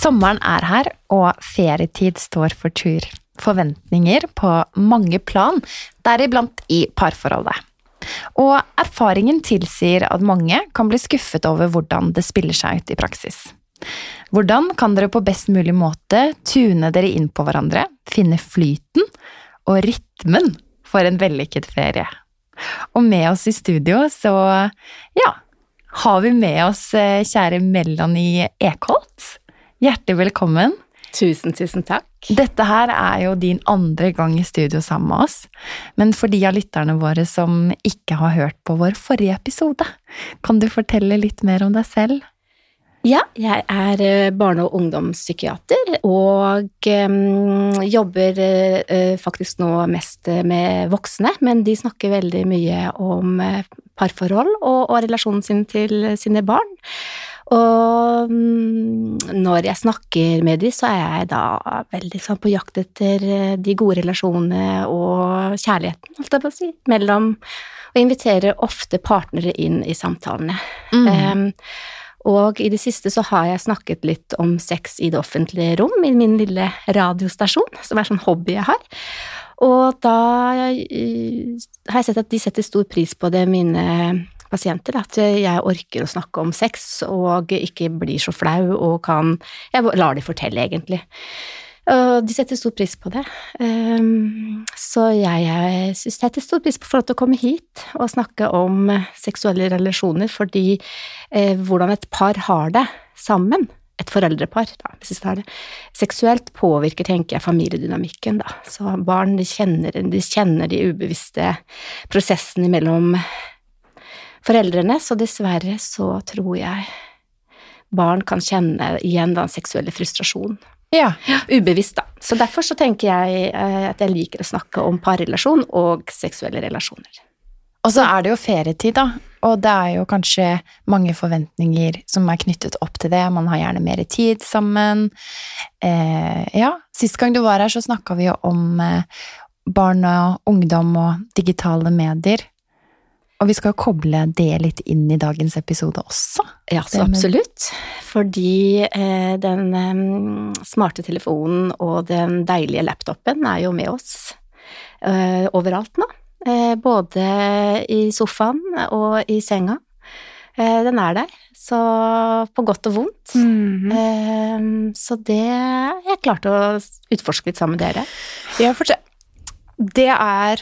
Sommeren er her, og ferietid står for tur. Forventninger på mange plan, deriblant i parforholdet. Og erfaringen tilsier at mange kan bli skuffet over hvordan det spiller seg ut i praksis. Hvordan kan dere på best mulig måte tune dere inn på hverandre, finne flyten og rytmen for en vellykket ferie? Og med oss i studio, så ja, har vi med oss eh, kjære Melanie Ekholt. Hjertelig velkommen. Tusen, tusen takk. Dette her er jo din andre gang i studio sammen med oss, men for de av lytterne våre som ikke har hørt på vår forrige episode, kan du fortelle litt mer om deg selv? Ja, jeg er eh, barne- og ungdomspsykiater og um, jobber uh, faktisk nå mest med voksne, men de snakker veldig mye om parforhold og, og relasjonen sin til sine barn. Og mm, når jeg snakker med de, så er jeg da veldig sånn på jakt etter eh, de gode relasjonene og kjærligheten, holdt jeg på å si, mellom Og inviterer ofte partnere inn i samtalene. Mm. Um, og i det siste så har jeg snakket litt om sex i det offentlige rom, i min lille radiostasjon, som er sånn hobby jeg har. Og da eh, har jeg sett at de setter stor pris på det, mine pasienter at jeg orker å snakke om sex og ikke blir så flau og kan Jeg lar de fortelle, egentlig. Og de setter stor pris på det. Ehm, så jeg syns det setter stor pris på forhold til å komme hit og snakke om seksuelle relasjoner, fordi eh, hvordan et par har det sammen, et foreldrepar, da, hvis vi tar det, seksuelt påvirker, tenker jeg, familiedynamikken, da. Så barn de kjenner, de kjenner de ubevisste prosessene mellom foreldrene, så dessverre så tror jeg barn kan kjenne igjen den seksuelle frustrasjonen. Ja. Ubevisst, da. Så derfor så tenker jeg eh, at jeg liker å snakke om parrelasjon og seksuelle relasjoner. Og så er det jo ferietid, da, og det er jo kanskje mange forventninger som er knyttet opp til det. Man har gjerne mer tid sammen. Eh, ja, sist gang du var her, så snakka vi jo om eh, barn og ungdom og digitale medier. Og vi skal koble det litt inn i dagens episode også. Ja, så absolutt. Fordi eh, den eh, smarte telefonen og den deilige laptopen er jo med oss eh, overalt nå. Eh, både i sofaen og i senga. Eh, den er der, så på godt og vondt. Mm -hmm. så det har jeg klart å utforske litt sammen med dere. Ja, for det er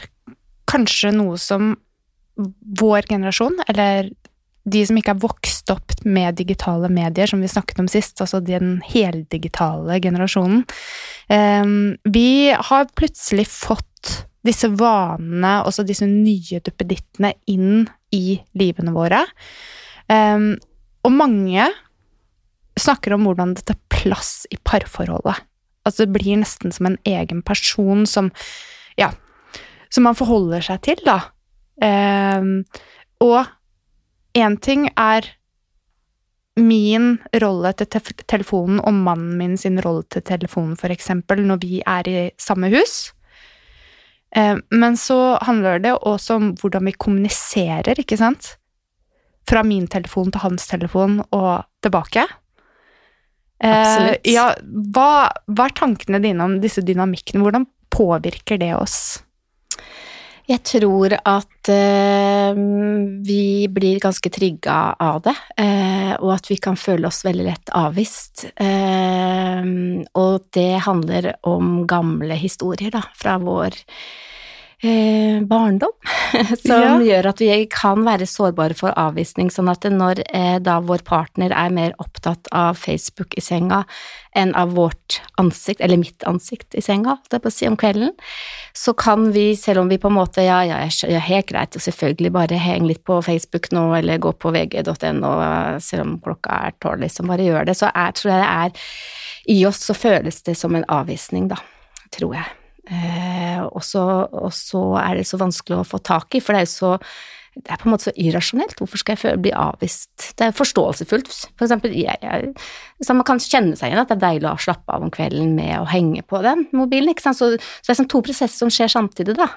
kanskje noe som vår generasjon, eller de som ikke er vokst opp med digitale medier, som vi snakket om sist, altså den heldigitale generasjonen, ehm, vi har plutselig fått disse vanene, også disse nye duppedittene, inn i livene våre. Ehm, og mange snakker om hvordan det tar plass i parforholdet. Altså det blir nesten som en egen person som Ja, som man forholder seg til, da. Um, og én ting er min rolle til te telefonen og mannen min sin rolle til telefonen, eksempel, når vi er i samme hus. Um, men så handler det også om hvordan vi kommuniserer, ikke sant? Fra min telefon til hans telefon og tilbake. Absolutt. Uh, ja, hva, hva er tankene dine om disse dynamikkene? Hvordan påvirker det oss? Jeg tror at eh, vi blir ganske trigga av det, eh, og at vi kan føle oss veldig lett avvist. Eh, og det handler om gamle historier, da, fra vår eh, barndom, som ja. gjør at vi kan være sårbare for avvisning. Sånn at når eh, da vår partner er mer opptatt av Facebook i senga enn av vårt ansikt, eller mitt ansikt i senga, det er på å si, om kvelden, så kan vi, selv om vi på en måte ja, ja, ja helt greit, og selvfølgelig bare heng litt på Facebook nå, eller gå på vg.no, selv om klokka er tolv, liksom, bare gjør det, så er, tror jeg det er i oss så føles det som en avvisning, da, tror jeg. Eh, og, så, og så er det så vanskelig å få tak i, for det er jo så det er på en måte så irrasjonelt. Hvorfor skal jeg bli avvist? Det er forståelsesfullt. For eksempel, jeg, jeg, så man kan kjenne seg igjen at det er deilig å slappe av om kvelden med å henge på den mobilen. ikke sant? Så, så det er sånn to prosesser som skjer samtidig, da.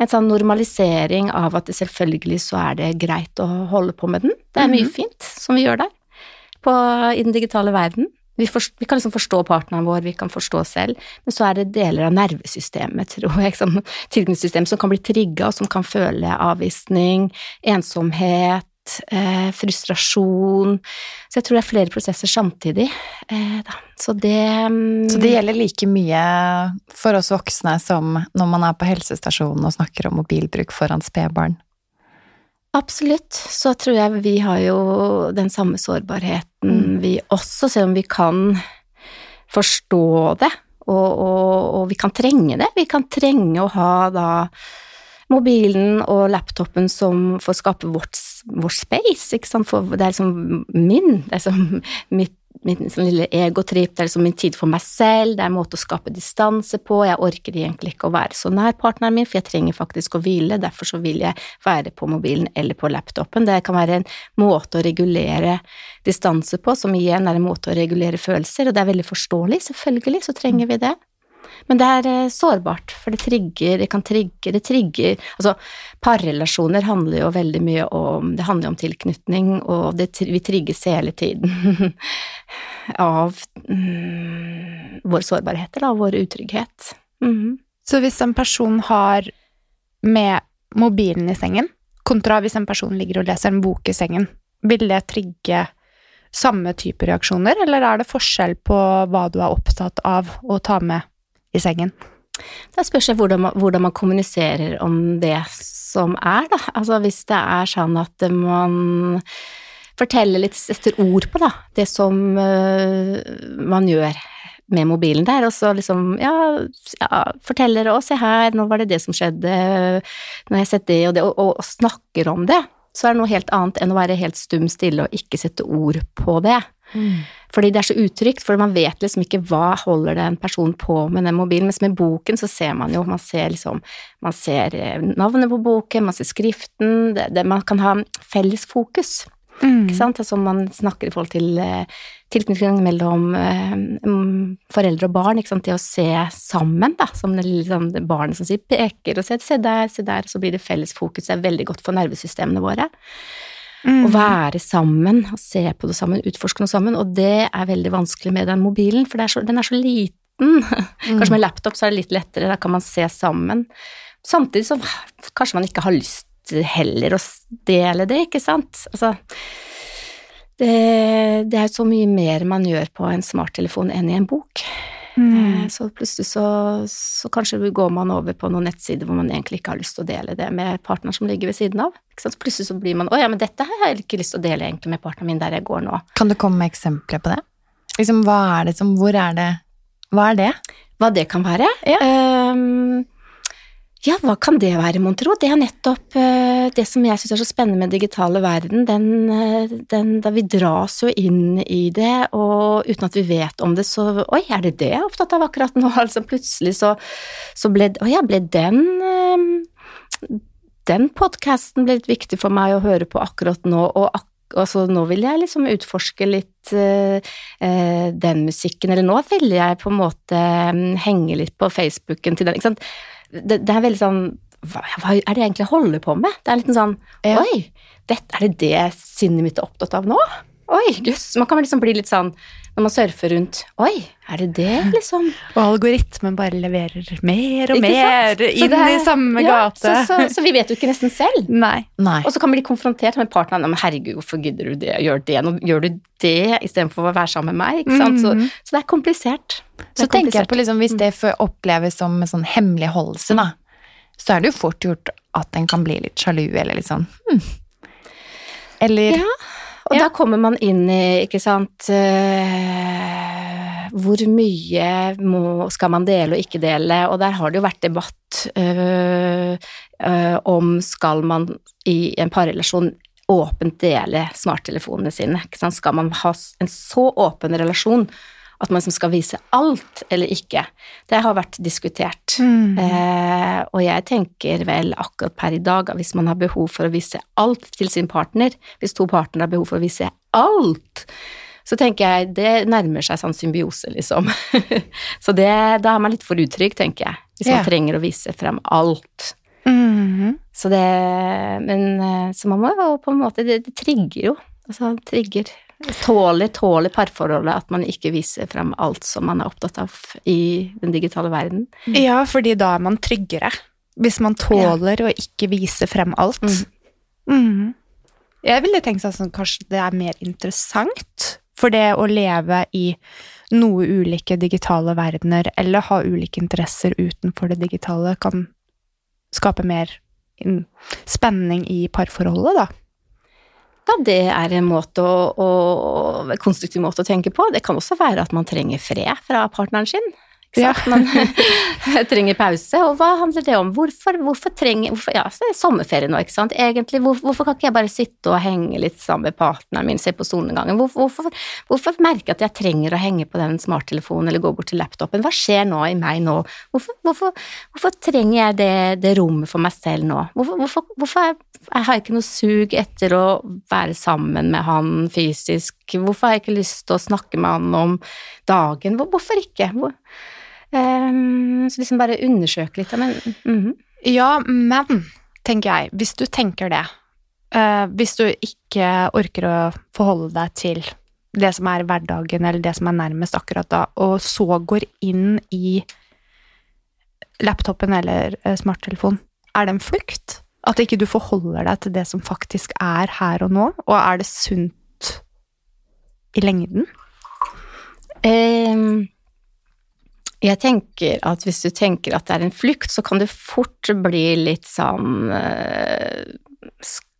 En sånn normalisering av at selvfølgelig så er det greit å holde på med den. Det er mye Mhm. fint som vi gjør der på, i den digitale verden. Vi, forst- vi kan liksom forstå partneren vår, vi kan forstå oss selv, men så er det deler av nervesystemet, tror jeg, som, som kan bli trigga, og som kan føle avvisning, ensomhet, eh, frustrasjon. Så jeg tror det er flere prosesser samtidig. Eh. Så det mm, Så det gjelder like mye for oss voksne som når man er på helsestasjonen og snakker om mobilbruk foran spedbarn. Absolutt. Så tror jeg vi har jo den samme sårbarheten, Mm. vi også, selv om vi kan forstå det, og, og, og vi kan trenge det. Vi kan trenge å ha da mobilen og laptopen som får skape vårt, vårt space, for det er liksom min, det er som mitt min sånn lille egotrip, det er liksom min tid for meg selv, det er en måte å skape distanse på, jeg orker egentlig ikke å være så nær partneren min, for jeg trenger faktisk å hvile, derfor så vil jeg være på mobilen eller på laptopen. Det kan være en måte å regulere distanse på, som igjen er en måte å regulere følelser, og det er veldig forståelig, selvfølgelig så trenger vi det. Men det er eh, sårbart, for det trigger, det kan trigge, det trigger Altså, parrelasjoner handler jo veldig mye om Det handler jo om tilknytning, og det, vi trigges hele tiden av mm, sårbarhet, eller av vår utrygghet. Mhm. Så hvis en person har med mobilen i sengen, kontra hvis en person ligger og leser en bok i sengen, vil det trigge samme type reaksjoner, eller er det forskjell på hva du er opptatt av å ta med i sengen? Da spørs det hvordan man, hvordan man kommuniserer om det som er, da. Altså hvis det er sånn at man forteller litt, setter ord på, da, det som øh, man gjør med mobilen der, og så liksom, ja, ja forteller å, se her, nå var det det som skjedde, nå har jeg sett det og det, og, og, og snakker om det, så er det noe helt annet enn å være helt stum stille og ikke sette ord på det. Fordi det er så utrygt, for man vet liksom ikke hva holder det en person på med den mobilen, mens med boken så ser man jo, man ser liksom, man ser eh, navnet på boken, man ser skriften, det, det, man kan ha felles fokus, ikke sant, altså man snakker i forhold til eh, tilknytning mellom eh, mm, foreldre og barn, ikke sant, det å se sammen, da, som det sånn, det barnet som sier peker og ser, se der, se der, så blir det felles fokus, det er veldig godt for nervesystemene våre. Mm. Å være sammen, og se på det sammen, utforske noe sammen, og det er veldig vanskelig med den mobilen, for er så, den er så liten. Kanskje med laptop så er det litt lettere, da kan man se sammen. Samtidig så kanskje man ikke har lyst heller å dele det, ikke sant? Altså, det, det er så mye mer man gjør på en smarttelefon enn i en bok. Mm. Eh, Så plutselig så, så kanskje går man over på noen nettsider hvor man egentlig ikke har lyst til å dele det med partner som ligger ved siden av. Ikke sant? Så plutselig så blir man å ja, men dette har jeg ikke lyst til å dele egentlig med partneren min der jeg går nå. Kan du komme med eksempler på det? Liksom, hva er det som Hvor er det Hva er det? Hva det kan være? Ja. Ehm, ja, hva kan det være, mon tro? Det er nettopp eh, det som jeg syns er så spennende med digitale verden. Den, eh, den, da vi dras jo inn i det, og uten at vi vet om det, så Oi, er det det jeg er opptatt av akkurat nå? Altså plutselig så, så ble Å ja, ble den ehm, Den podkasten ble litt viktig for meg å høre på akkurat nå, og akkurat Altså, nå vil jeg liksom utforske litt uh, eh, den musikken, eller nå vil jeg på en måte um, henge litt på Facebooken til den, ikke sant. Det, det er veldig sånn hva, hva er det jeg egentlig holder på med? Det er litt sånn. Oi, dette, er det det sinnet mitt er opptatt av nå? Oi, jøss. Man kan liksom bli litt sånn når man surfer rundt Oi, er det det, liksom? Og algoritmen bare leverer mer og Ikke mer sant? Inn er- i samme ja, gate. Så, så, så vi vet jo ikke nesten selv. Nei. Nei. Og så kan vi bli konfrontert med partneren. Men herregud, hvorfor gidder du det? Gjør det? Nå gjør du det istedenfor å være sammen med meg? Ikke sant? Så, Mhm. så det er komplisert. Det er Så tenker jeg på liksom, hvis det oppleves som en sånn hemmeligholdelse, da, så er det jo fort gjort at en kan bli litt sjalu, eller litt sånn hm. Eller Ja. Og Ja. da kommer man inn i, ikke sant eh, Hvor mye må, skal man dele og ikke dele? Og der har det jo vært debatt eh, eh, om skal man i en parrelasjon åpent dele smarttelefonene sine. Skal man ha en så åpen relasjon At man som skal vise alt eller ikke. Det har vært diskutert. Mm. Eh, og jeg tenker vel akkurat per i dag at hvis man har behov for å vise alt til sin partner, hvis to partnere har behov for å vise alt, så tenker jeg det nærmer seg sånn symbiose, liksom. så det, da er man litt for utrygg, tenker jeg, hvis man man trenger å vise frem alt. Mm. Så det Men eh, så man må jo på en måte Det, det trigger jo. Altså trigger Tåler, tåler parforholdet at man ikke viser frem alt som man er opptatt av i den digitale verden. Ja, fordi da er man tryggere. Hvis man tåler å ikke vise frem alt. Mm. Mm. Jeg ville tenkt sånn at kanskje det er mer interessant for det å leve i noe ulike digitale verdener, eller ha ulike interesser utenfor det digitale, kan skape mer spenning i parforholdet, da. Ja, det er en måte å, å, konstruktiv måte å tenke på. Det kan også være at man trenger fred fra partneren sin. Sant? Man trenger pause, og hva handler det om? Hvorfor, hvorfor trenger hvorfor, Ja, så er det sommerferie nå, ikke sant. Egentlig, hvor, hvorfor kan ikke jeg bare sitte og henge litt sammen med partneren min, se på solnedgangen? Hvorfor, hvorfor, hvorfor merke at jeg trenger å henge på den smarttelefonen eller gå bort til laptopen? Hva skjer nå i meg nå? Hvorfor, trenger jeg det, det rommet for meg selv nå? Hvorfor, er, jeg har jeg ikke noe sug etter å være sammen med han fysisk? Hvorfor har jeg ikke lyst til å snakke med han om dagen? Hvorfor ikke? Hvor, Ehm, så liksom bare undersøke litt, men mhm. Ja, men, tenker jeg, hvis du tenker det, uh, hvis du ikke orker å forholde deg til det som er hverdagen, eller det som er nærmest akkurat da, og så går inn i laptopen eller smarttelefonen, smarttelefon, er det en flukt? At ikke du forholder deg til det som faktisk er her og nå, og er det sunt i lengden? Ehm, jeg tenker at hvis du tenker at det er en flukt, så kan du fort bli litt sånn eh,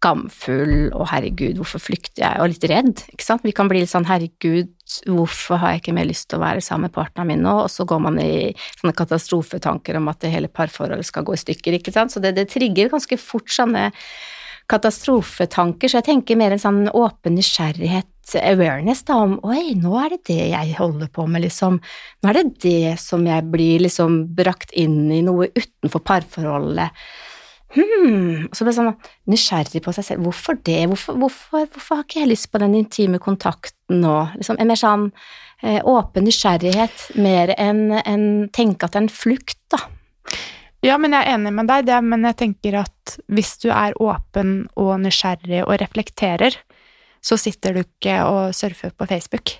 skamfull og herregud, hvorfor flykter jeg, og litt redd, ikke sant. Vi kan bli litt sånn herregud, hvorfor har jeg ikke mer lyst til å være sammen med partneren min nå, og så går man i sånne katastrofetanker om at det hele parforholdet skal gå i stykker, ikke sant. Så det, det trigger ganske fort sånne katastrofetanker, så jeg tenker mer en sånn åpen nysgjerrighet, awareness da, om oi, nå er det det jeg holder på med, liksom. Nå er det det som jeg blir liksom brakt inn i noe utenfor parforholdet. Hmm, og så blir jeg sånn nysgjerrig på seg selv. Hvorfor det? Hvorfor, hvorfor, hvorfor har ikke jeg lyst på den intime kontakten nå? Liksom, en mer sånn eh, åpen nysgjerrighet, mer enn en, tenke at det er en flukt, da. Ja, men jeg er enig med deg, det, men jeg tenker at hvis du er åpen og nysgjerrig og reflekterer, så sitter du ikke og surfer på Facebook.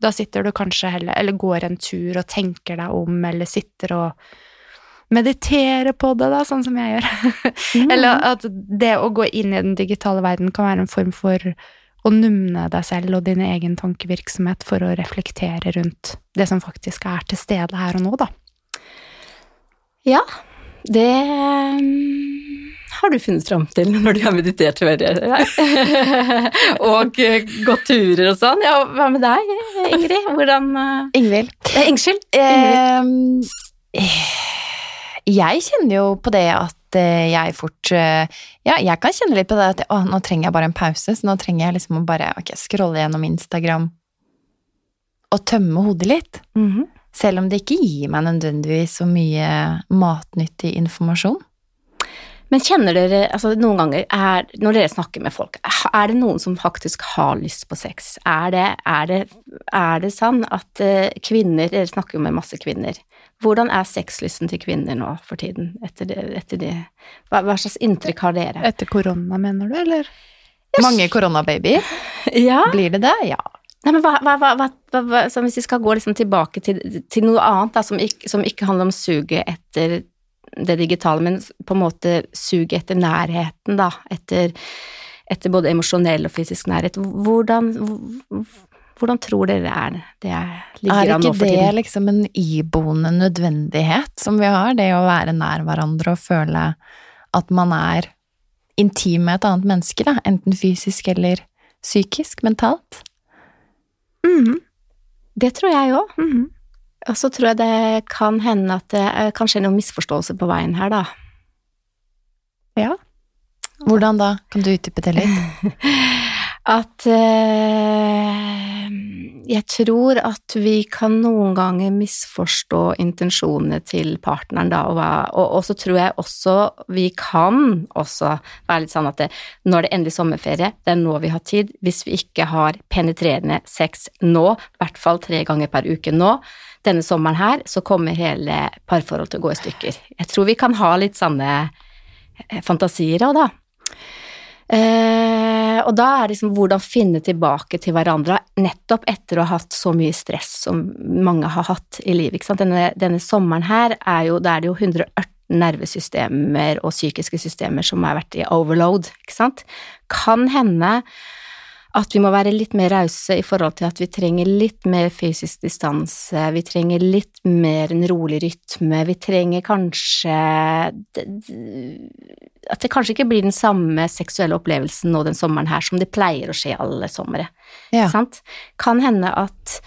Da sitter du kanskje heller, eller går en tur og tenker deg om, eller sitter og mediterer på det, da, sånn som jeg gjør. eller at det å gå inn i den digitale verden kan være en form for å numne deg selv og din egen tankevirksomhet for å reflektere rundt det som faktisk er til stede her og nå, da. Ja, det mm, har du funnet fram til når du har meditert, jeg. og eh, gått turer og sånn. Ja, hva med deg, Ingrid? Hvordan eh, Ingvild. eh. Ingrid. Eh, jeg kjenner jo på det at eh, jeg fort Ja, jeg kan kjenne litt på det at å, nå trenger jeg bare en pause, så nå trenger jeg liksom å bare ok, scrolle gjennom Instagram og tømme hodet litt. Mhm. Selv om det ikke gir meg nødvendigvis så mye matnyttig informasjon. Men kjenner dere, altså noen ganger, er, når dere snakker med folk, er det noen som faktisk har lyst på sex? Er det, er det, er det sånn at eh, kvinner, dere snakker jo med masse kvinner, hvordan er sexlysten til kvinner nå for tiden, etter det, etter det? Hva, hva slags inntrykk har dere? Etter korona, mener du, eller? Mange koronababyer. Ja, Blir det det? Ja. Nei, men hva, hva, hva Hvis vi skal gå liksom tilbake til, til noe annet da, som, ikke, som ikke handler om suget etter det digitale, men på en måte suget etter nærheten, da, etter, etter både emosjonell og fysisk nærhet. Hvordan, hvordan tror dere er det det ligger Er an nå ikke for det tiden? liksom en iboende nødvendighet som vi har, det å være nær hverandre og føle at man er intim med et annet menneske, da, enten fysisk eller psykisk, mentalt? Mhm, Det tror jeg òg. mhm. Og så tror jeg det kan hende at det kan skje noen misforståelse på veien her, da. Ja. Hvordan da? Kan du utdype det litt? At eh, jeg tror at vi kan noen ganger misforstå intensjonene til partneren, da, og, og, og så tror jeg også vi kan også være litt sånn at det, når det endelig sommerferie, det er nå vi har tid. Hvis vi ikke har penetrerende sex nå, i hvert fall tre ganger per uke nå, denne sommeren her, så kommer hele parforholdet til å gå i stykker. Jeg tror vi kan ha litt sånne eh, fantasier òg, da. Eh, og da er det liksom hvordan finne tilbake til hverandre, nettopp etter å ha hatt så mye stress som mange har hatt i livet. Denne, denne, sommeren her er jo, da er det jo 118 nervesystemer og psykiske systemer som har vært i overload, ikke sant. Kan hende at vi må være litt mer rause i forhold til at vi trenger litt mer fysisk distanse, vi trenger litt mer en rolig rytme, vi trenger kanskje At det kanskje ikke blir den samme seksuelle opplevelsen nå den sommeren her som det pleier å skje alle somre. Ja. Kan hende at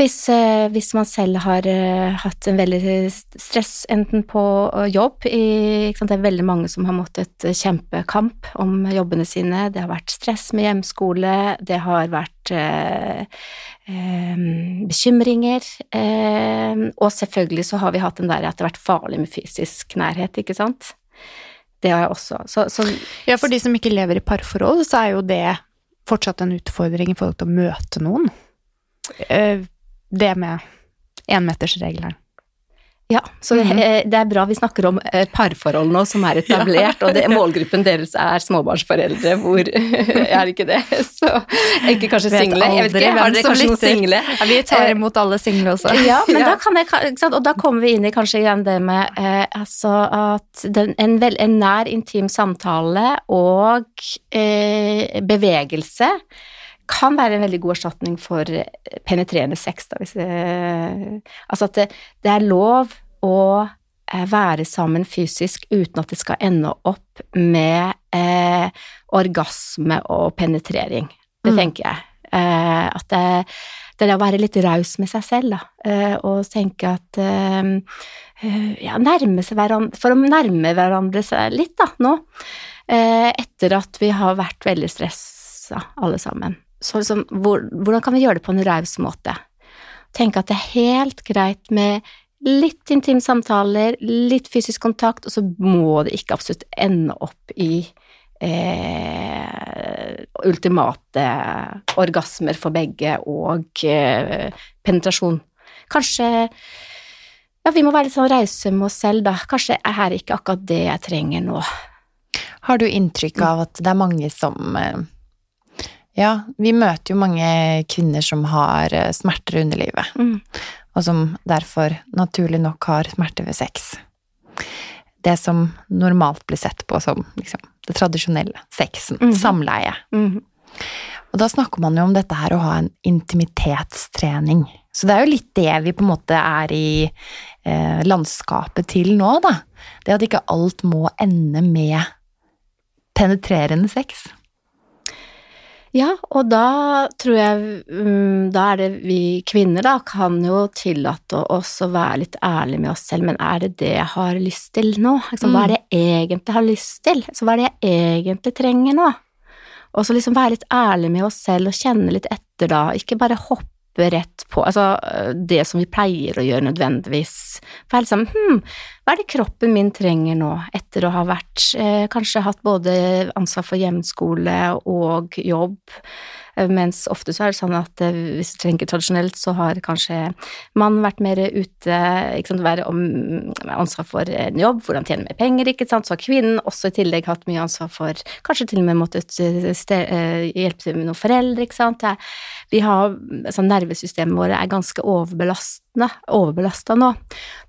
hvis, eh, hvis, man selv har uh, hatt en veldig stress enten på uh, jobb i, Det er veldig mange som har måttet kjempe kamp om jobbene sine. Det har vært stress med hjemskole, det har vært uh, bekymringer. og selvfølgelig så har vi hatt den der at det har vært farlig med fysisk nærhet, ikke sant. Det har jeg også. Så, så, ja, for de som ikke lever i parforhold, så er jo det fortsatt en utfordring i forhold til å møte noen. Uh, det med énmetersregelen. Ja, så det, mhm. det, er bra vi snakker om eh, parforhold nå som er etablert, og det, målgruppen deres er småbarnsforeldre hvor Er ikke det? Så ikke kanskje single. Jeg vet ikke, har dere kanskje noen single? Ja, vi tar eh, imot alle single også. Ja, men ja. da kan jeg, og da kommer vi inn i kanskje igjen det med eh, altså at den, en, vel, en, nær, intim samtale og eh, bevegelse kan være en veldig god erstatning for penetrerende sex. Da, det, altså at det, det, er lov å eh, være sammen fysisk uten at det skal ende opp med eh, orgasme og penetrering. Det mm. tenker jeg. Eh, at det, det er å være litt raus med seg selv, da, eh, og tenke at eh, eh, Ja, nærme seg hverandre For å nærme hverandre seg litt, da, nå. etter at vi har vært veldig stressa, alle sammen så liksom, hvor, hvordan kan vi gjøre det på en raus måte? Tenke at det er helt greit med litt intime samtaler, litt fysisk kontakt, og så må det ikke absolutt ende opp i eh, ultimate orgasmer for begge og eh, penetrasjon. Kanskje ja, vi må være litt sånn rause med oss selv, da. Kanskje er her ikke akkurat det jeg trenger nå. Har du inntrykk av at det er mange som eh ja, vi møter jo mange kvinner som har eh, smerter under livet, mm. og som derfor naturlig nok har smerter ved sex. Det som normalt blir sett på som liksom, det tradisjonelle sexen, mm. samleie. Mm. Og da snakker man jo om dette her å ha en intimitetstrening. Så det er jo litt det vi på en måte er i eh, landskapet til nå, da. Det at ikke alt må ende med penetrerende sex. Ja, og da tror jeg mm, Da er det vi kvinner, da, kan jo tillate oss å være litt ærlige med oss selv, men er det det jeg har lyst til nå? Liksom, hva er det jeg egentlig har lyst til? Altså, hva er det jeg egentlig trenger nå? Og så liksom være litt ærlig med oss selv og kjenne litt etter, da, ikke bare hoppe rett på Altså det som vi pleier å gjøre nødvendigvis. For Være liksom hm, hva er det kroppen min trenger nå, etter å ha vært eh, Kanskje hatt både ansvar for hjemmeskole og jobb Eh, mens ofte så er det sånn at eh, hvis du tenker tradisjonelt, så har kanskje mannen vært mer ute, ikke sant, være om, ansvar for en jobb, hvordan tjene mer penger, ikke sant, så har kvinnen også i tillegg hatt mye ansvar for kanskje til og med måttet eh, hjelpe til med noen foreldre, ikke sant. Vi har, altså Nervesystemet vårt er ganske overbelastende, overbelasta nå.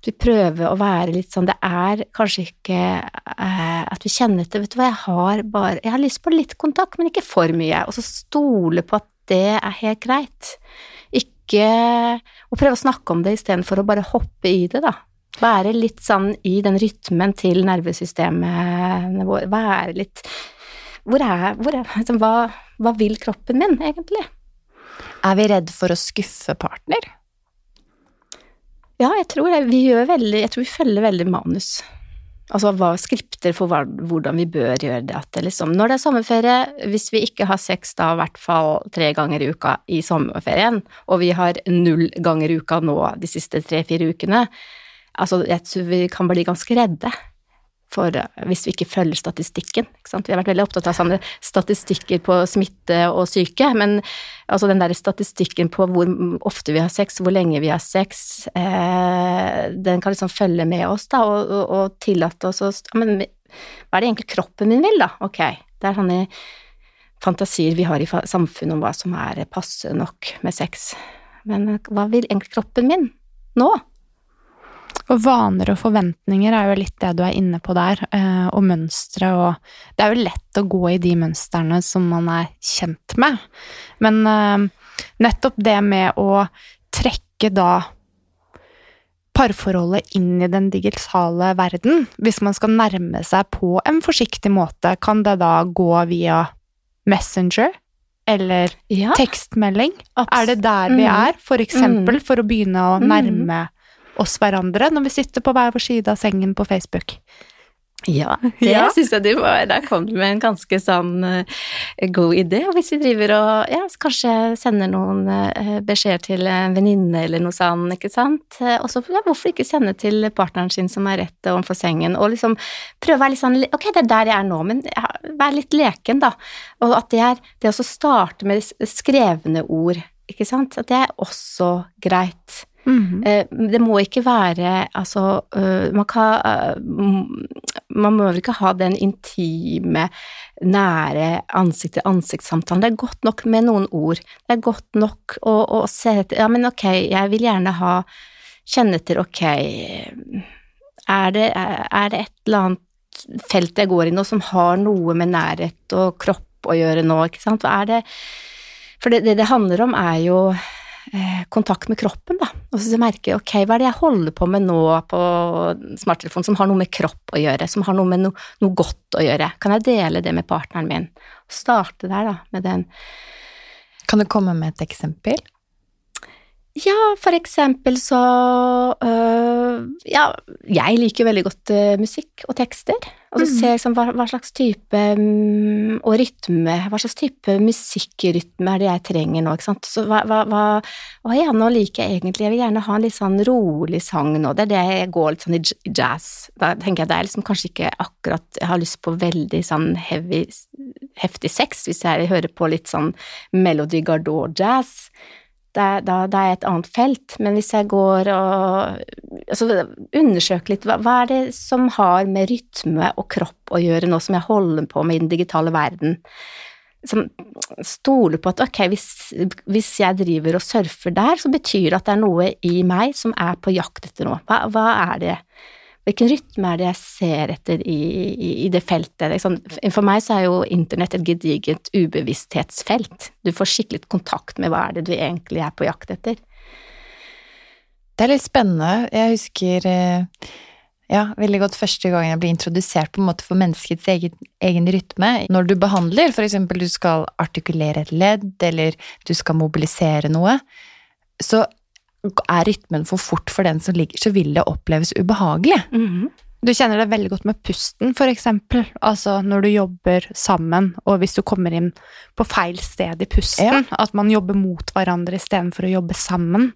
Vi prøver å være litt sånn Det er kanskje ikke eh, at vi kjenner etter Vet du hva, jeg har bare Jeg har lyst på litt kontakt, men ikke for mye. Og så stole på at det er helt greit. Ikke å prøve å snakke om det istedenfor å bare hoppe i det, da. Være litt sånn i den rytmen til nervesystemet vårt. Være litt Hvor er, hvor er liksom, hva, hva vil kroppen min, egentlig? Er vi redd for å skuffe partner? Ja, jeg tror det. Vi veldig Jeg tror vi følger veldig manus. Altså hva skripter for hva, hvordan vi bør gjøre det. At det liksom, når det er sommerferie, hvis vi ikke har sex da i hvert fall tre ganger i uka i sommerferien, og vi har null ganger i uka nå de siste tre-fire ukene, altså jeg tror vi kan bli ganske redde for eh, hvis vi ikke følger statistikken. Vi har vært veldig opptatt av sånne statistikker på smitte og syke, men altså den der statistikken på hvor ofte vi har sex, hvor lenge vi har sex, eh, den kan liksom følge med oss da, og, og, og tillate oss å Men hva er det egentlig kroppen min vil, da? Ok, det er sånne fantasier vi har i samfunnet om hva som er passe nok med sex. Men hva vil egentlig kroppen min nå? Og vaner og forventninger er jo litt det du er inne på der, eh, og mønstre og Det er jo lett å gå i de mønstrene som man er kjent med, men eh, nettopp det med å trekke da parforholdet inn i den digitale verden, hvis man skal nærme seg på en forsiktig måte, kan det da gå via Messenger? Eller ja, tekstmelding? Absolutt. Er det der vi mm. er, for eksempel, mm. for å begynne å mm. Oss hverandre når vi sitter på hver vår side av sengen på Facebook. Ja, det ja. syns jeg du var Der kom du med en ganske sånn uh, god idé. Og hvis vi driver og ja, kanskje sender noen uh, beskjeder til en venninne eller noe sånt, ikke sant. Uh, og så ja, hvorfor ikke sende til partneren sin som er rett overfor sengen, og liksom prøve å være litt sånn Ok, det er der jeg er nå, men vær litt leken, da. Og at det er det å starte med skrevne ord, ikke sant, at det er også greit. Mm -hmm. Det må ikke være Altså, øh, man kan øh, Man må ikke ha den intime, nære ansikt-til-ansikt-samtalen. Det er godt nok med noen ord. Det er godt nok å, å se etter Ja, men ok, jeg vil gjerne ha Kjenne etter, ok er det, er det et eller annet felt jeg går i nå som har noe med nærhet og kropp å gjøre nå, ikke sant? Hva er det For det, det handler om, er jo kontakt med kroppen, da. Og så merker jeg ok, hva er det jeg holder på med nå på smarttelefonen som har noe med kropp å gjøre, som har noe med no, noe godt å gjøre? Kan jeg dele det med partneren min? Starte der, da, med den. Kan du komme med et eksempel? Ja, for eksempel så øh, Ja, jeg liker veldig godt øh, musikk og tekster. Og så mm. ser jeg liksom, hva, hva, slags type um, Og rytme Hva slags type musikkrytme er det jeg trenger nå, ikke sant. Så hva, hva, hva Å ja, nå liker jeg egentlig Jeg vil gjerne ha en litt sånn rolig sang nå. Det er det jeg går litt sånn i jazz. Da tenker jeg det er liksom kanskje ikke akkurat Jeg har lyst på veldig sånn heavy, heftig sex hvis jeg hører på litt sånn Melody Gardot-jazz da, da, det er et annet felt. Men hvis jeg går og altså, undersøker litt, hva, hva, er det som har med rytme og kropp å gjøre nå som jeg holder på med i den digitale verden? Som stoler på at ok, hvis, hvis, jeg driver og surfer der, så betyr det at det er noe i meg som er på jakt etter noe. Hva, hva er det? Hvilken rytme er det jeg ser etter i, i, i det feltet? Liksom. for meg så er jo internett et gedigent ubevissthetsfelt. Du får skikkelig kontakt med hva er det du egentlig er på jakt etter. Det er litt spennende. Jeg husker eh, ja, veldig godt første gang jeg ble introdusert på en måte for menneskets egen, egen rytme. Når du behandler, eksempel du skal artikulere et ledd, eller du skal mobilisere noe, så er rytmen for fort for den som ligger, så vil det oppleves ubehagelig. Mm -hmm. Du kjenner det veldig godt med pusten, for eksempel. Altså når du jobber sammen, og hvis du kommer inn på feil sted i pusten, ja. at man jobber mot hverandre istedenfor å jobbe sammen.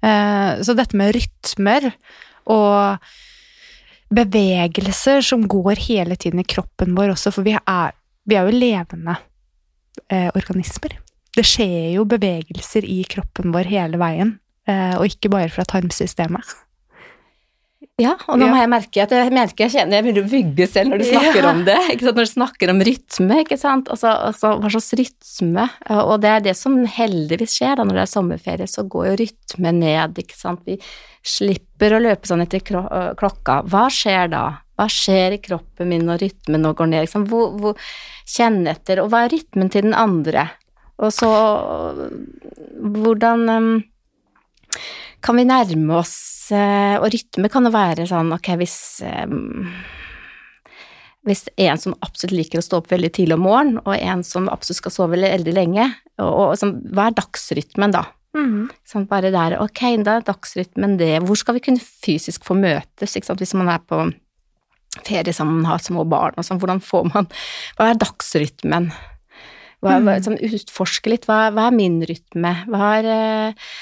Eh, så dette med rytmer og bevegelser som går hele tiden i kroppen vår også, for vi er, vi er jo levende eh, organismer. Det skjer jo bevegelser i kroppen vår hele veien. Eh, og ikke bare fra tarmsystemet. Ja, og nå må jeg merke at jeg merker jeg kjenner jeg begynner å bygge selv når du snakker ja. om det. Når du snakker om rytme, ikke sant. Altså, altså, hva slags rytme? Og det er det som heldigvis skjer da når det er sommerferie, så går jo rytme ned, ikke sant. Vi slipper å løpe sånn etter klokka. Hva skjer da? Hva skjer i kroppen min når rytmen nå går ned? Liksom? Hvor, hvor, kjenn etter, og hva er rytmen til den andre? Og så hvordan kan vi nærme oss eh, Og rytme kan jo være sånn ok, hvis um, hvis en som absolutt liker å stå opp veldig tidlig om morgenen, og en som absolutt skal sove veldig lenge, og, og, og hva er dagsrytmen da? Mm. Sånn bare der, ok, da er dagsrytmen det, hvor skal vi kunne fysisk få møtes, hvis man er på ferie sammen, har små barn og sånn, hvordan får man Hva er dagsrytmen? Hva, hva, sånn, utforske litt, hva, hva, er min rytme? Hva er eh,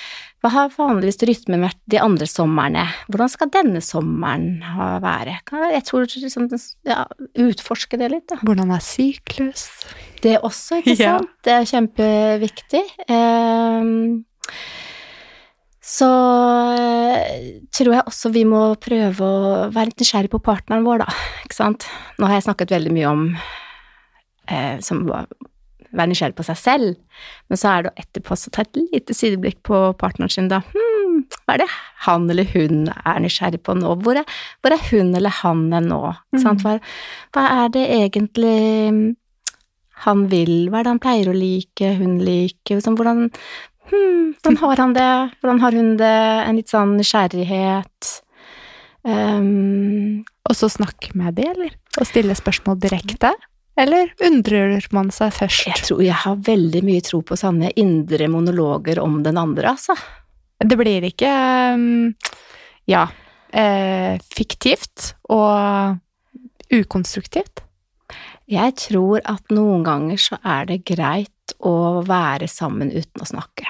hva har vanligvis rytmen vært de andre somrene? Hvordan skal denne sommeren være? Jeg tror liksom, ja, utforske det litt, da. Hvordan er syklus? Det er også, ikke sant? Ja. Det er kjempeviktig. Um, så eh, tror jeg også vi må prøve å være litt nysgjerrig på partneren vår, da. Ikke sant? Nå har jeg snakket veldig mye om eh, som være nysgjerrig på seg selv, men så er det etterpå å ta et lite sideblikk på partneren sin, da. Hmm, hva er det han eller hun er nysgjerrig på nå? Hvor er, hvor er hun eller han er nå? Mm. Hva, hva, er det egentlig han vil? Hva er det han pleier å like, hun liker? Sånn, hvordan, Hmm, hvordan har han det? Hvordan har hun det? En litt sånn nysgjerrighet. Um, og så snakke med de, eller? Og stille spørsmål direkte? Eller undrer man seg først? Jeg tror jeg har veldig mye tro på sånne indre monologer om den andre, altså. Det blir ikke um, ja, eh, fiktivt og ukonstruktivt? Jeg tror at noen ganger så er det greit å være sammen uten å snakke.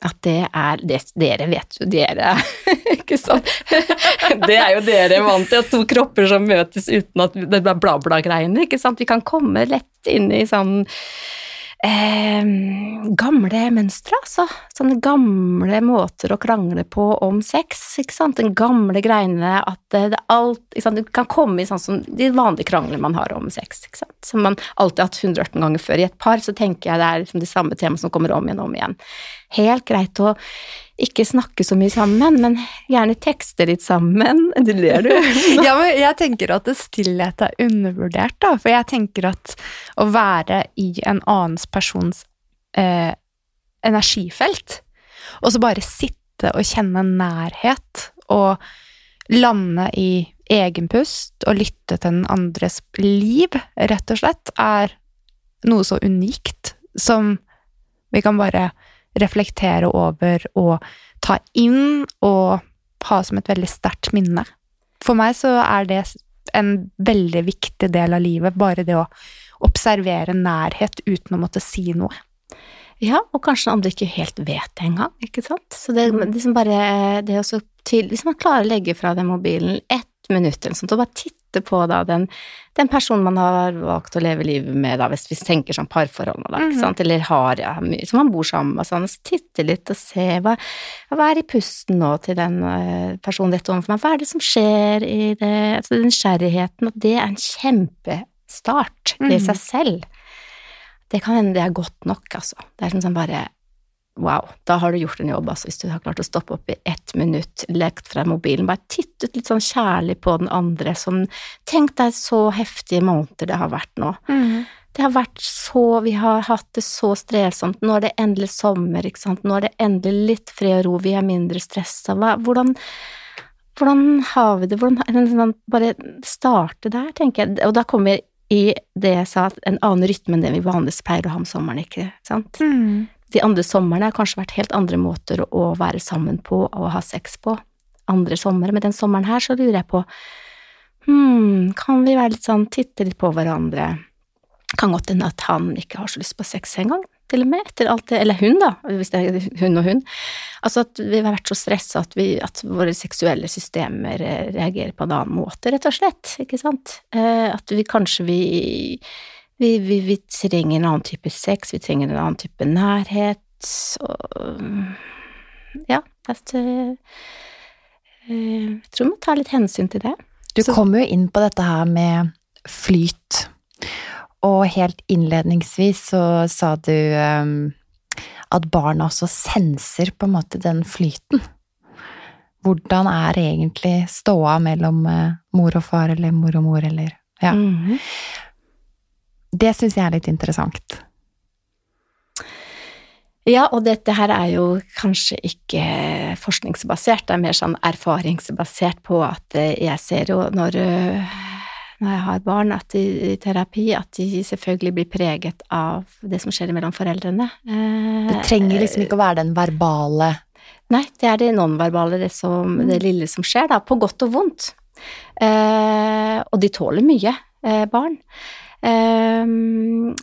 At det er det, Dere vet jo, dere Ikke sant? Det er jo dere vant til, at to kropper som møtes uten at det er bla-bla-greiene, ikke sant. Vi kan komme lett inn i sånn eh, gamle mønstre, altså. Sånne gamle måter å krangle på om sex, ikke sant. Den gamle greiene at det, det alt ikke sant? Du kan komme i sånn som de vanlige kranglene man har om sex, ikke sant. Som man alltid har hatt 118 ganger før. I et par så tenker jeg det er liksom de samme temaene som kommer om igjen og om igjen. Helt greit å ikke snakke så mye sammen, men gjerne tekste litt sammen. Du ler, du. ja, men jeg tenker at stillhet er undervurdert, da. For jeg tenker at å være i en annens persons eh, energifelt, og så bare sitte og kjenne nærhet, og lande i egenpust og lytte til den andres liv, rett og slett, er noe så unikt som vi kan bare reflektere over og ta inn og ha som et veldig sterkt minne. For meg så er det en veldig viktig del av livet, bare det å observere nærhet uten å måtte si noe. Ja, og kanskje andre ikke helt vet det engang, ikke sant. Så det liksom bare det å tydelig Hvis man klarer å legge fra den mobilen ett minutt eller sånt, og bare titte på da den, den, personen man har valgt å leve livet med, da, hvis vi tenker sånn parforhold da, mhm. sant, eller har ja, som man bor sammen med, sånn, så titte litt og se hva, hva er i pusten nå til den uh, personen dette overfor meg, hva er det som skjer i det, altså den nysgjerrigheten, og det er en kjempestart i mm. seg selv. Det kan hende det er godt nok, altså. Det er som sånn bare Wow, da har du gjort en jobb, altså, hvis du har klart å stoppe opp i ett minutt, lekt fra mobilen, bare tittet litt sånn kjærlig på den andre som Tenk deg så heftige måneder det har vært nå. Mm. Det har vært så Vi har hatt det så strevsomt. Nå er det endelig sommer, ikke sant. Nå er det endelig litt fred og ro, vi er mindre stressa. Hvordan hvordan har vi det, hvordan sånn, Bare starte der, tenker jeg. Og da kommer vi i det jeg sa, en annen rytme enn det vi vanligvis pleier å ha om sommeren, ikke sant. Mm de andre somrene har kanskje vært helt andre måter å være sammen på og ha sex på. Andre somre. Men den sommeren her så lurer jeg på Hm, kan vi være litt sånn, titte litt på hverandre? Kan godt hende at han ikke har så lyst på sex engang, til og med, etter alt det Eller hun, da, hvis det er hun og hun. Altså at vi har vært så stressa at, at våre seksuelle systemer eh, reagerer på en annen måte, rett og slett, ikke sant? Eh, at vi kanskje vi vi, vi, vi, trenger en annen type sex, vi trenger en annen type nærhet, og Ja, at, uh, jeg tror vi må ta litt hensyn til det. Du så. kom jo inn på dette her med flyt, og helt innledningsvis så sa du um, at barna også senser på en måte den flyten. Hvordan er egentlig ståa mellom mor og far, eller mor og mor, eller Ja. Mm -hmm. Det syns jeg er litt interessant. Ja, og dette her er jo kanskje ikke forskningsbasert, det er mer sånn erfaringsbasert på at eh, jeg ser jo når, eh, når jeg har barn at de, i terapi, at de selvfølgelig blir preget av det som skjer mellom foreldrene. Det trenger liksom ikke å være den verbale Nei, det er det nonverbale, det, som, det lille som skjer, da, på godt og vondt. Eh, og de tåler mye, eh, barn. Eh,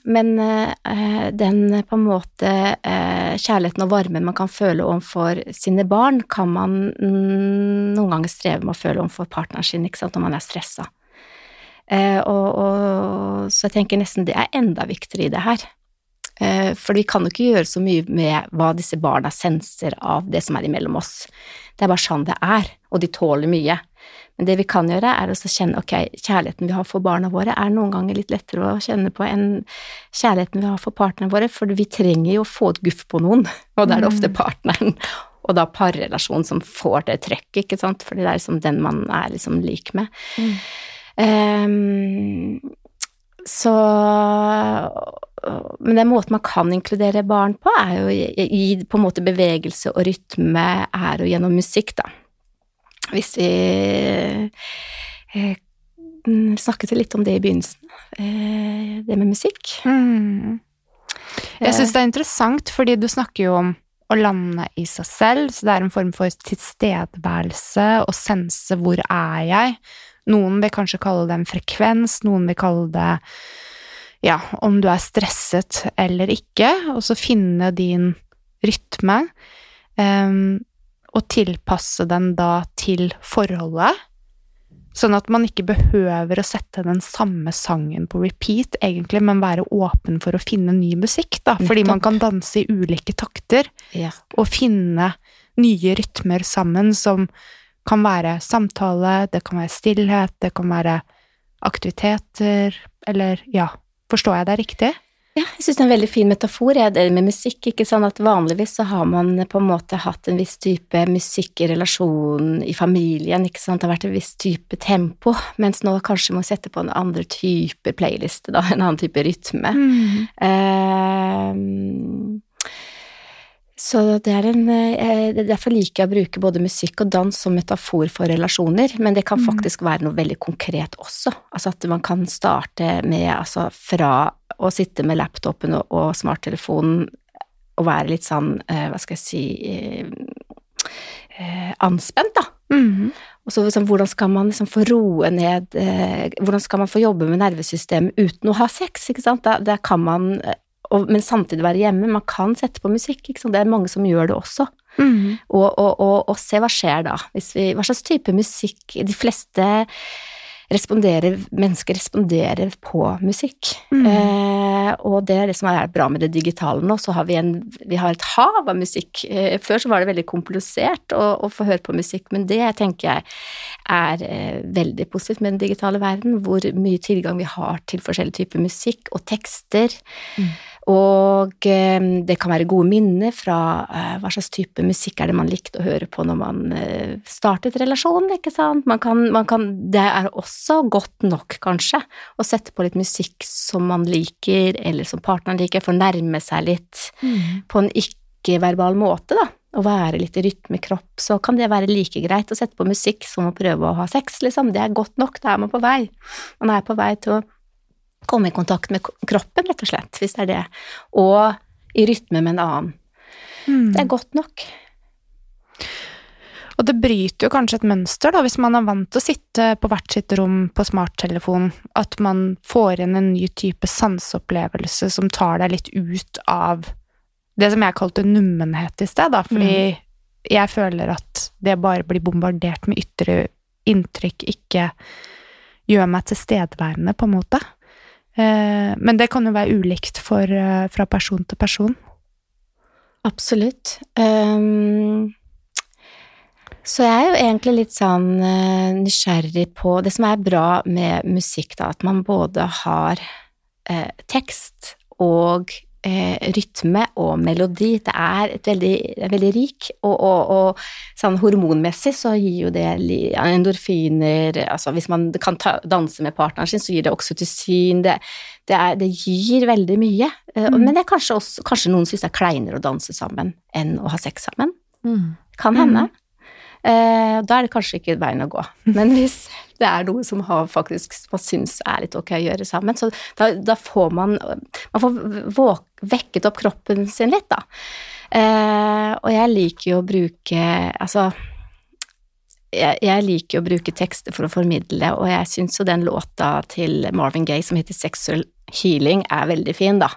men eh, den på en måte eh, kjærligheten og varmen man kan føle overfor sine barn, kan man noen ganger streve med å føle overfor partneren sin ikke sant, når man er stressa. Eh, og, og, så jeg tenker nesten det er enda viktigere i det her. For vi kan jo ikke gjøre så mye med hva disse barna senser av det som er imellom oss. Det er bare sånn det er, og de tåler mye. Men det vi kan gjøre, er å kjenne ok, kjærligheten vi har for barna våre, er noen ganger litt lettere å kjenne på enn kjærligheten vi har for partnerne våre, for vi trenger jo å få et guff på noen, og da er det ofte Mm. partneren. Og da parrelasjonen som får det trøkket, ikke sant, for det er liksom den man er liksom lik med. Ehm, så Men den måten man kan inkludere barn på, er jo i på en måte bevegelse og rytme, er jo gjennom musikk, da. Hvis vi eh, mm, snakket litt om det i begynnelsen, eh, det med musikk. Mm. Jeg syns det er interessant, fordi du snakker jo om å lande i seg selv, så det er en form for tilstedeværelse, å sense hvor er jeg. Noen vil kanskje kalle det en frekvens, noen vil kalle det ja, om du er stresset eller ikke, og så finne din rytme, em, og tilpasse den da til forholdet. Sånn at man ikke behøver å sette den samme sangen på repeat, egentlig, men være åpen for å finne ny musikk, da. Fordi man kan danse i ulike takter, Ja. og finne nye rytmer sammen som kan være samtale, det kan være stillhet, det kan være aktiviteter, eller ja, forstår jeg deg riktig? Ja, jeg syns det er en veldig fin metafor, jeg, det med musikk. ikke sånn at Vanligvis så har man på en måte hatt en viss type musikk i relasjonen, i familien, ikke sant, det har vært en viss type tempo, mens nå kanskje må sette på en andre type playliste, da, en annen type rytme. Mm. Ehm, så det er en eh, Derfor liker jeg å bruke både musikk og dans som metafor for relasjoner, men det kan Mm. faktisk være noe veldig konkret også. Altså at man kan starte med altså fra å sitte med laptopen og, og smarttelefonen og være litt sånn, eh, hva skal jeg si, eh, anspent, da. Mm. Og så liksom, hvordan skal man liksom få roe ned eh, Hvordan skal man få jobbe med nervesystemet uten å ha sex, ikke sant? Da, kan man og, Men samtidig være hjemme. Man kan sette på musikk. Det er mange som gjør det også. Mm. Og, og, og, se hva skjer da. Hvis vi, hva slags type musikk De fleste responderer, mennesker responderer på musikk. Mm. Eh, og det er det som er bra med det digitale nå, så har vi, en, vi har et hav av musikk. Eh, før så var det veldig komplisert å, å få høre på musikk, men det tenker jeg er eh, veldig positivt med den digitale verden, hvor mye tilgang vi har til forskjellige typer musikk og tekster. Mm. Og eh, det kan være gode minner fra eh, hva slags type musikk er det man likte å høre på når man eh, startet relasjonen, ikke sant. Man kan, man kan, det er også godt nok, kanskje, å sette på litt musikk som man liker, eller som partneren liker, for å nærme seg litt Mm. på en ikke-verbal måte, da. Å være litt i rytmekropp, så kan det være like greit å sette på musikk som å prøve å ha sex, liksom. Det er godt nok, da er man på vei. Man er på vei til å komme i kontakt med kroppen, rett og slett, hvis det er det. Og i rytme med en annen. Mm. Det er godt nok. Og det bryter jo kanskje et mønster, da, hvis man er vant til å sitte på hvert sitt rom på smarttelefon, at man får inn en ny type sanseopplevelse som tar deg litt ut av det som jeg kalte nummenhet i sted, da, fordi jeg føler at det bare blir bombardert med ytre inntrykk ikke gjør meg tilstedeværende, på en måte. Eh, Men det kan jo være ulikt for, eh, fra person til person. Absolutt. Um, så jeg er jo egentlig litt sånn eh, nysgjerrig på Det som er bra med musikk, da, at man både har eh, tekst og eh, rytme og melodi. Det er et veldig, veldig rik, og, og, og sånn hormonmessig så gir jo det endorfiner altså Hvis man kan ta, danse med partneren sin, så gir det oksytocin. Det, det, er, det gir veldig mye. Eh, Mm. Men det kanskje, også, kanskje noen syns det er kleinere å danse sammen enn å ha sex sammen. Mm. Kan hende. Eh, da er det kanskje ikke veien å gå. Men hvis det er noe som har faktisk man syns er litt ok å gjøre sammen, så da, da får man Man får våk, vekket opp kroppen sin litt, da. Eh, og jeg liker jo å bruke Altså jeg, jeg liker å bruke tekster for å formidle, og jeg syns jo den låta til Marvin Gaye som heter Sexual Healing, er veldig fin, da.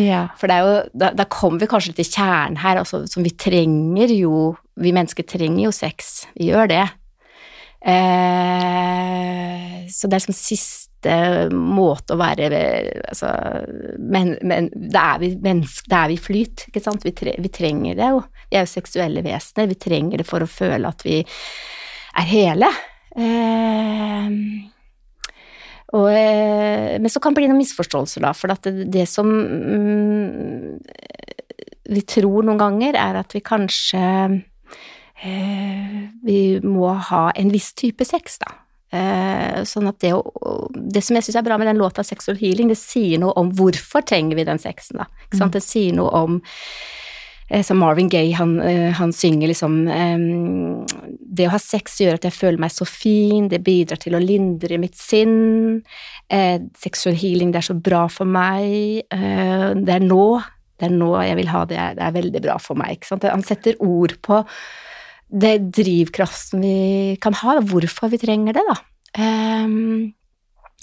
Ja. For det er jo, da, da kommer vi kanskje til kjernen her, altså, som vi trenger jo Vi mennesker trenger jo sex, vi gjør det. Eh, så det er som siste måte å være altså, men, men da er vi mennesker, da er vi flyt, ikke sant? Vi, tre, vi trenger det jo. Vi er jo seksuelle vesener, vi trenger det for å føle at vi er hele. Eh, og, eh, men så kan det bli noen misforståelser, da, for det, det som mm, vi tror noen ganger, er at vi kanskje Vi må ha en viss type sex, da. Eh, sånn at det, det som jeg syns er bra med den låta Sexual Healing, det sier noe om hvorfor trenger vi den sexen, da. Ikke sant? Det sier noe om eh, som Marvin Gaye, han, eh, han synger liksom ehm, Det å ha sex gjør at jeg føler meg så fin, det bidrar til å lindre mitt sinn. Eh, sexual healing, det er så bra for meg. Eh, det er nå. Det er nå jeg vil ha det. Det er veldig bra for meg. Han setter ord på det drivkraften vi kan ha, hvorfor vi trenger det, da. Um,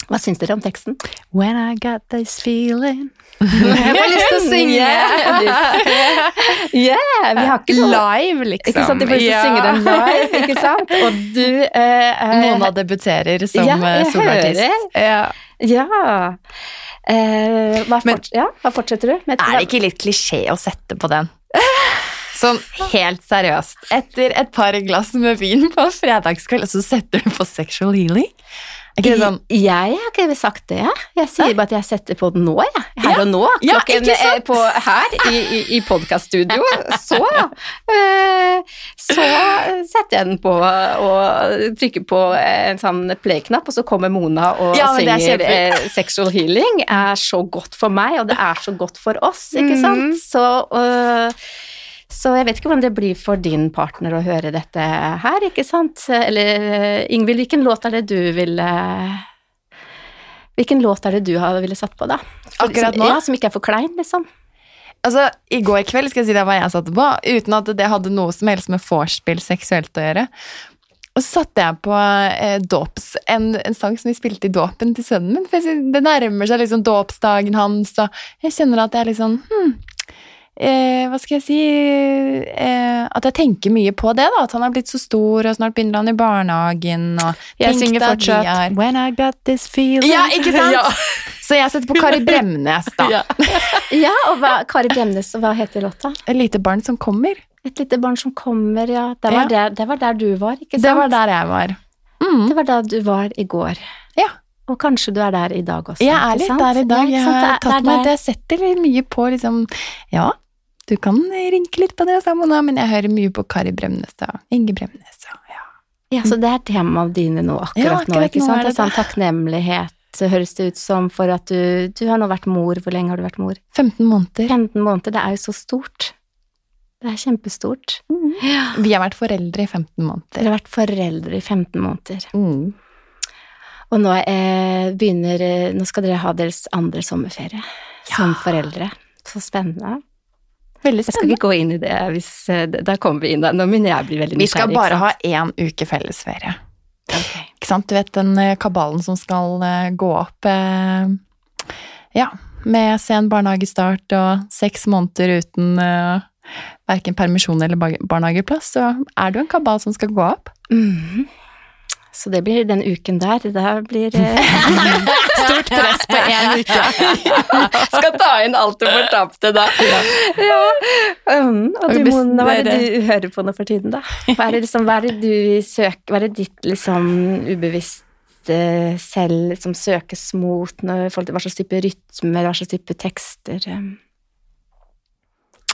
hva syns dere om teksten? When I got this feeling Jeg får lyst til å synge! Yeah, vi har ikke noe Live, liksom. Ikke sant, de får lyst til å synge den live, ikke sant? Og du eh, eh, Mona debuterer som Ja, eh, soloartist. Ja. Ja. Eh, hva, Men- fort, ja. hva fortsetter du? med? Er det ikke litt klisjé å sette på den? Sånn helt seriøst. Etter et par glass med vin på fredagskveld, og så setter du på sexual healing? Ikke sånn Jeg har ikke sagt det. Jeg sier bare at jeg setter på den nå, jeg. Her og nå. Klokken ja, på, her i, i, i podkaststudio. Så eh, Så setter jeg den på og trykker på en sånn play-knapp, og så kommer Mona og Ja, er synger kjempefint. eh, 'Sexual Healing'. er så godt for meg, og det er så godt for oss, ikke sant? Mhm. Så øh, så jeg vet ikke hvordan det blir for din partner å høre dette her, ikke sant? Eller Ingvild, hvilken låt er det du ville Hvilken låt er det du ville satt på, da? For, Akkurat som, nå? Ja, Som ikke er for klein, liksom. Altså, I går kveld skal jeg si det hva jeg satte på, uten at det hadde noe som helst med vorspiel seksuelt å gjøre. Og så satte jeg på eh, dåps, en, en sang som vi spilte i dåpen til sønnen min. For det nærmer seg liksom dåpsdagen hans, og jeg kjenner at jeg liksom hm, eh, Hva skal jeg si eh, At jeg tenker mye på det, da. At han er blitt så stor, og snart begynner han i barnehagen. Og Jeg synger fortsatt er- When I got this feeling. Ja, ikke sant? Ja. Så jeg setter på Kari Bremnes, da. Ja. Ja, og hva, Kari Bremnes, og hva heter låta? Et lite barn som kommer. Et lite barn som kommer, ja. Det var, Ja. Der, det var der du var, ikke sant? Det var der jeg var. Mm. Det var der du var i går. Ja. Og kanskje du er der i dag også. Jeg er litt sant? der i dag. Ja, Jeg har tatt det meg det. Jeg setter litt mye på liksom Ja, du kan rynke litt på det, sa Mona, men jeg hører mye på Kari Bremnes og Inge Bremnes og ja. Ja, så det er temaet dine nå akkurat, Ja, nå, ikke nå sant? er Det er sånn takknemlighet, høres det ut som, for at du, du har nå vært mor. Hvor lenge har du vært mor? 15 måneder. 15 måneder, det er jo så stort. Det er kjempestort. Ja. Vi har vært foreldre i 15 måneder. Dere har vært foreldre i 15 måneder. Mm. Og nå, eh, begynner, eh, nå skal dere ha deres andre sommerferie som foreldre. Så spennende. Veldig Jeg skal ikke gå inn i det hvis eh, Da kommer vi inn. Nå begynner jeg å bli veldig nysgjerrig. Vi skal bare ha én uke fellesferie. Okay. Ikke sant? Du vet den eh, kabalen som skal eh, gå opp Ja, med sen barnehagestart og seks måneder uten uh, verken permisjon eller barnehageplass, så er det jo en kabal som skal gå opp. Mhm. Så det blir den uken der. Det der blir eh, stort press på én uke. Skal ta inn alt du fortapte da. Ja. Um, og du, Mona, hva er det du hører på nå for tiden, da? Hva er det, liksom, hva er det du søker Hva er det ditt liksom ubevisste selv som søkes mot når folk, Hva slags type rytmer, hva slags type tekster? um?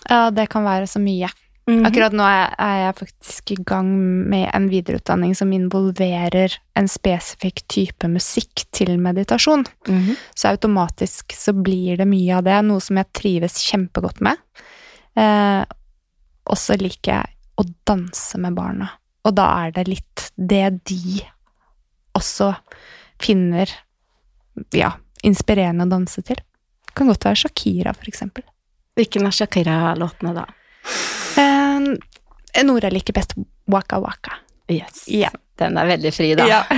Ja, det kan være så mye. Mhm. Akkurat nå er jeg faktisk i gang med en videreutdanning som involverer en spesifikk type musikk til meditasjon. Mhm. Så automatisk så blir det mye av det, noe som jeg trives kjempegodt med. Eh, og så liker jeg å danse med barna. Og da er det litt det de også finner ja, inspirerende å danse til. Det kan godt være Shakira, for eksempel. Hvilken av Shakira-låtene da? Eh, Nora liker best Waka Waka. Yes. Ja. Den er veldig fri, da. Ja.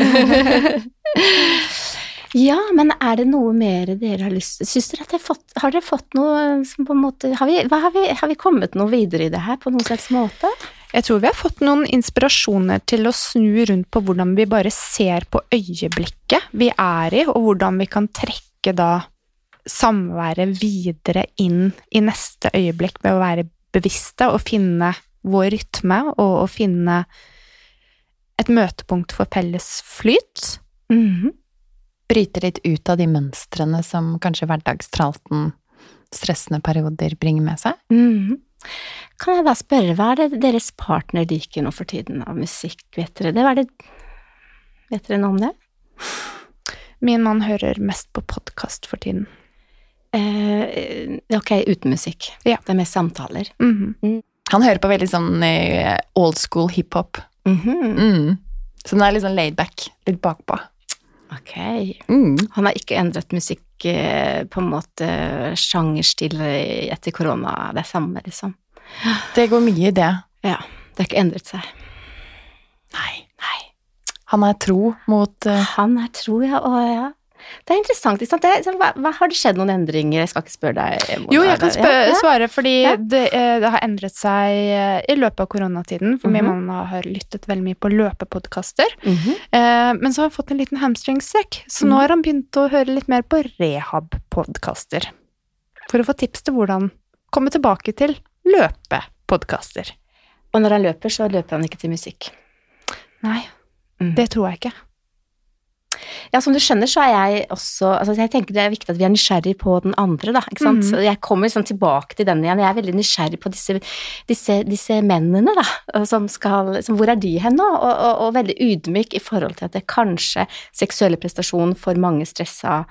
Ja, men er det noe mer dere har lyst til Syns dere at jeg har fått Har dere fått noe som på en måte Har vi, hva har vi, har vi kommet noe videre i det her på noen slags måte? Jeg tror vi har fått noen inspirasjoner til å snu rundt på hvordan vi bare ser på øyeblikket vi er i, og hvordan vi kan trekke da samværet videre inn i neste øyeblikk med å være bevisste og finne vår rytme og å finne et møtepunkt for felles flyt. Mhm. Bryte litt ut av de mønstrene som kanskje hverdagstralten, stressende perioder bringer med seg. Mhm. Kan jeg da spørre, hva er det deres partner liker nå for tiden av musikk, vet dere det? Hva er det Vet dere noe om det? Min mann hører mest på podkast for tiden. Eh, ok, uten musikk. Ja. Det er mest samtaler. Mhm. Han hører på veldig sånn eh, old school hiphop. Mhm. Mm. Så den er litt sånn laid back, litt bakpå. Ok. Mm. Han har ikke endret musikk, eh, på en måte, sjangerstil etter korona. Det er samme, liksom. Det går mye i det. Ja. Det har ikke endret seg. Nei. Han er tro mot uh... Han er tro, ja. Å, ja. Det er interessant. Ikke sant? Det, hva, hva, har det skjedd noen endringer? Jeg skal ikke spørre deg. Mona, Jo, jeg kan ja. svare, fordi Ja. det, eh, det har endret seg eh, i løpet av koronatiden. For min Mhm. mann har lyttet veldig mye på løpepodkaster. Mhm. Eh, men så har han fått en liten hamstringstrekk, så nå Mhm. har han begynt å høre litt mer på rehab-podkaster. For å få tips til hvordan komme tilbake til løpepodkaster. Og når han løper, så løper han ikke til musikk. Nei, Mhm. det tror jeg ikke. Ja, som du skjønner, så er jeg også altså Jeg tenker det er viktig at vi er nysgjerrig på den andre, da. Ikke sant? Mm. Jeg kommer liksom tilbake til den igjen. Jeg er veldig nysgjerrig på disse, disse, disse mennene, da. Som skal som, Hvor er de hen nå? Og, og, og veldig ydmyk i forhold til at det kanskje seksuelle prestasjon for mange stressa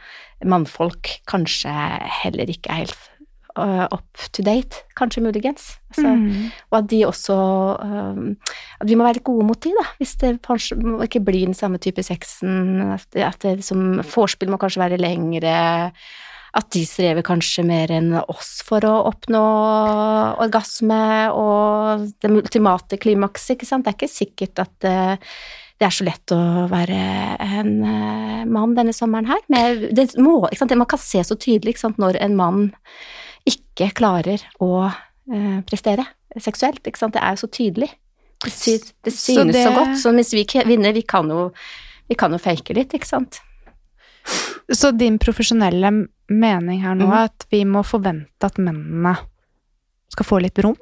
mannfolk kanskje heller ikke er helt up to date, kanskje muligens. Altså, mm. og at de også um, At vi må være litt gode mot de, da. Hvis det kanskje ikke blir den samme type sexen. At det, at det liksom Vorspiel må kanskje være lengre. At de strever kanskje mer enn oss for å oppnå orgasme og det ultimate klimakset, ikke sant. Det er ikke sikkert at uh, det er så lett å være en eh, mann denne sommeren her. Men det må, ikke sant? Man kan se så tydelig ikke sant? når en mann ikke klarer å eh, prestere seksuelt. Ikke sant? Det er jo så tydelig. Det, sy det synes så, det- godt. Så mens vi kvinner, vi kan jo, vi kan jo fake litt, ikke sant. Så din profesjonelle mening her nå er er at vi må forvente at mennene skal få litt rom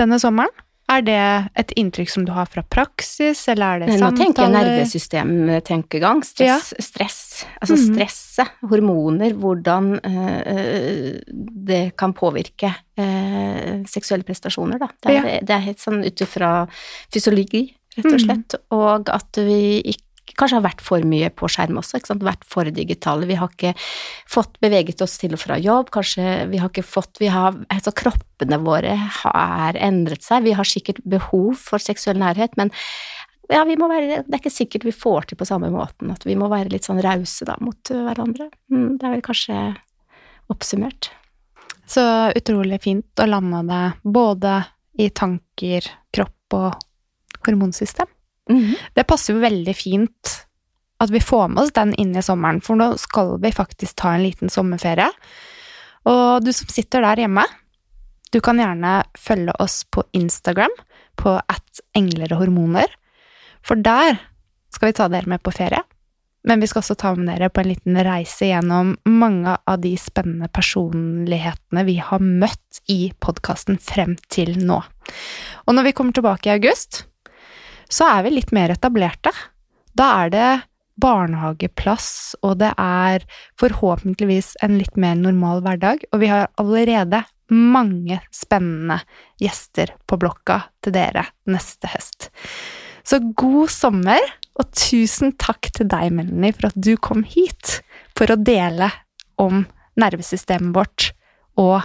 denne sommeren? Er det et inntrykk som du har fra praksis, eller er det samtaler? nå tenker jeg nervesystemtenkegang. Stress, stress. Altså Mhm. stresset, hormoner, hvordan øh, det kan påvirke øh, seksuelle prestasjoner, da. Det er, det er helt sånn ut ifra fysiologi, rett og Mhm. slett. Og at vi ikke Kanskje har vært for mye på skjerm også, vært for digitale. Vi har ikke fått beveget oss til og fra jobb, kanskje vi har ikke fått har, altså Kroppene våre har endret seg. Vi har sikkert behov for seksuell nærhet, men ja, være, det er ikke sikkert vi får til på samme måten. At vi må være litt sånn rause da, mot hverandre. Mm, det er vel kanskje oppsummert. Så utrolig fint å lande det både i tanker, kropp og hormonsystem. Mhm. Det passer jo veldig fint at vi får med oss den inn i sommeren, for nå skal vi faktisk ta en liten sommerferie. Og du som sitter der hjemme, du kan gjerne følge oss på Instagram på at engler og hormoner, for der skal vi ta dere med på ferie. Men vi skal også ta med dere på en liten reise gjennom mange av de spennende personlighetene vi har møtt i podkasten frem til nå. Og når vi kommer tilbake i august, så er vi litt mer etablerte. Da er det barnehageplass, og det er forhåpentligvis en litt mer normal hverdag, og vi har allerede mange spennende gjester på blokka til dere neste høst. Så god sommer, og tusen takk til deg, Melanie, for at du kom hit for å dele om nervesystemet vårt og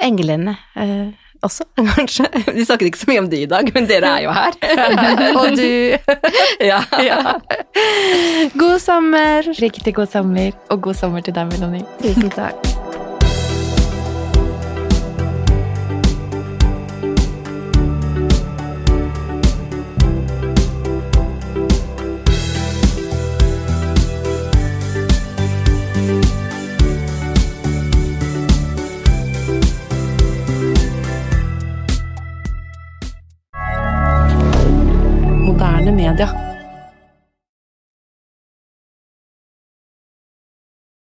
Englene eh, også, kanskje. Vi snakket ikke så mye om de i dag, men dere er jo her. Og du ja. Ja. God sommer! Riktig god sommer, og god sommer til deg, Melanie. Tusen takk. rien.